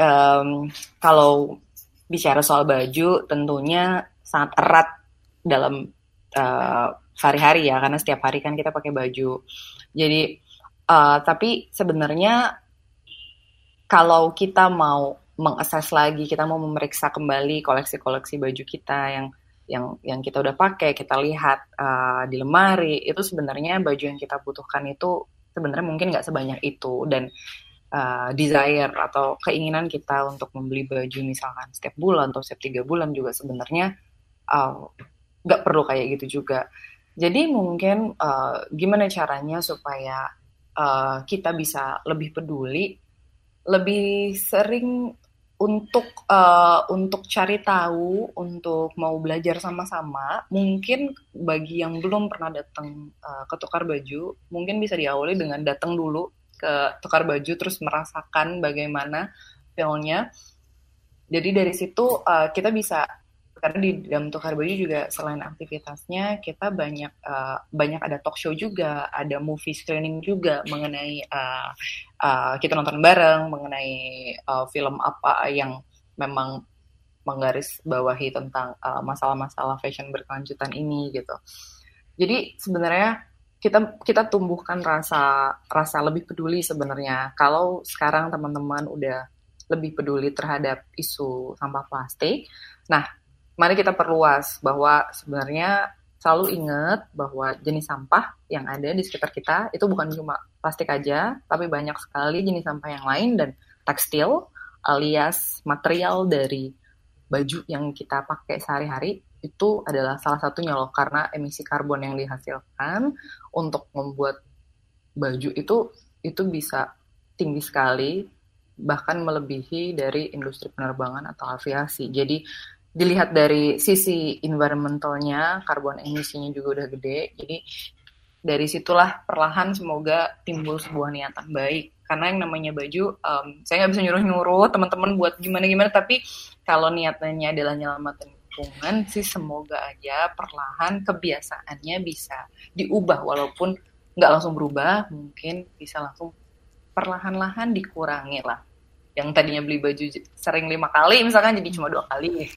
um, kalau bicara soal baju tentunya sangat erat dalam uh, sehari-hari ya karena setiap hari kan kita pakai baju. Jadi uh, tapi sebenarnya kalau kita mau mengakses lagi, kita mau memeriksa kembali koleksi-koleksi baju kita yang yang yang kita udah pakai, kita lihat uh, di lemari, itu sebenarnya baju yang kita butuhkan itu sebenarnya mungkin nggak sebanyak itu dan uh, desire atau keinginan kita untuk membeli baju misalkan setiap bulan atau setiap tiga bulan juga sebenarnya nggak uh, perlu kayak gitu juga. Jadi mungkin uh, gimana caranya supaya uh, kita bisa lebih peduli, lebih sering untuk uh, untuk cari tahu, untuk mau belajar sama-sama, mungkin bagi yang belum pernah datang uh, ke tukar baju, mungkin bisa diawali dengan datang dulu ke tukar baju, terus merasakan bagaimana feelnya. Jadi dari situ uh, kita bisa karena di dalam tukar baju juga selain aktivitasnya kita banyak uh, banyak ada talk show juga ada movie screening juga mengenai uh, uh, kita nonton bareng mengenai uh, film apa yang memang menggaris bawahi tentang masalah-masalah uh, fashion berkelanjutan ini gitu jadi sebenarnya kita kita tumbuhkan rasa rasa lebih peduli sebenarnya. Kalau sekarang teman-teman udah lebih peduli terhadap isu sampah plastik nah mari kita perluas bahwa sebenarnya selalu ingat bahwa jenis sampah yang ada di sekitar kita itu bukan cuma plastik aja, tapi banyak sekali jenis sampah yang lain dan tekstil alias material dari baju yang kita pakai sehari-hari itu adalah salah satunya loh karena emisi karbon yang dihasilkan untuk membuat baju itu itu bisa tinggi sekali bahkan melebihi dari industri penerbangan atau aviasi. Jadi dilihat dari sisi environmentalnya, karbon emisinya juga udah gede. Jadi dari situlah perlahan semoga timbul sebuah niatan baik. Karena yang namanya baju, um, saya nggak bisa nyuruh-nyuruh teman-teman buat gimana-gimana, tapi kalau niatnya adalah nyelamatin lingkungan sih semoga aja perlahan kebiasaannya bisa diubah walaupun nggak langsung berubah, mungkin bisa langsung perlahan-lahan dikurangi lah. Yang tadinya beli baju sering lima kali, misalkan jadi cuma dua kali